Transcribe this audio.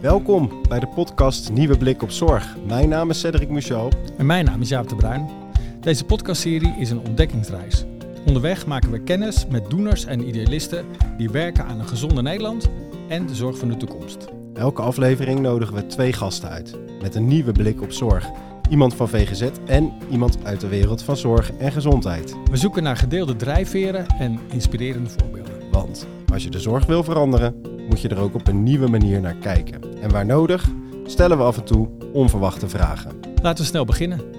Welkom bij de podcast Nieuwe Blik op Zorg. Mijn naam is Cedric Michel. En mijn naam is Jaap de Bruin. Deze podcastserie is een ontdekkingsreis. Onderweg maken we kennis met doeners en idealisten die werken aan een gezonde Nederland en de zorg van de toekomst. Elke aflevering nodigen we twee gasten uit met een nieuwe blik op zorg. Iemand van VGZ en iemand uit de wereld van zorg en gezondheid. We zoeken naar gedeelde drijfveren en inspirerende voorbeelden. Want als je de zorg wil veranderen, je er ook op een nieuwe manier naar kijken. En waar nodig, stellen we af en toe onverwachte vragen. Laten we snel beginnen.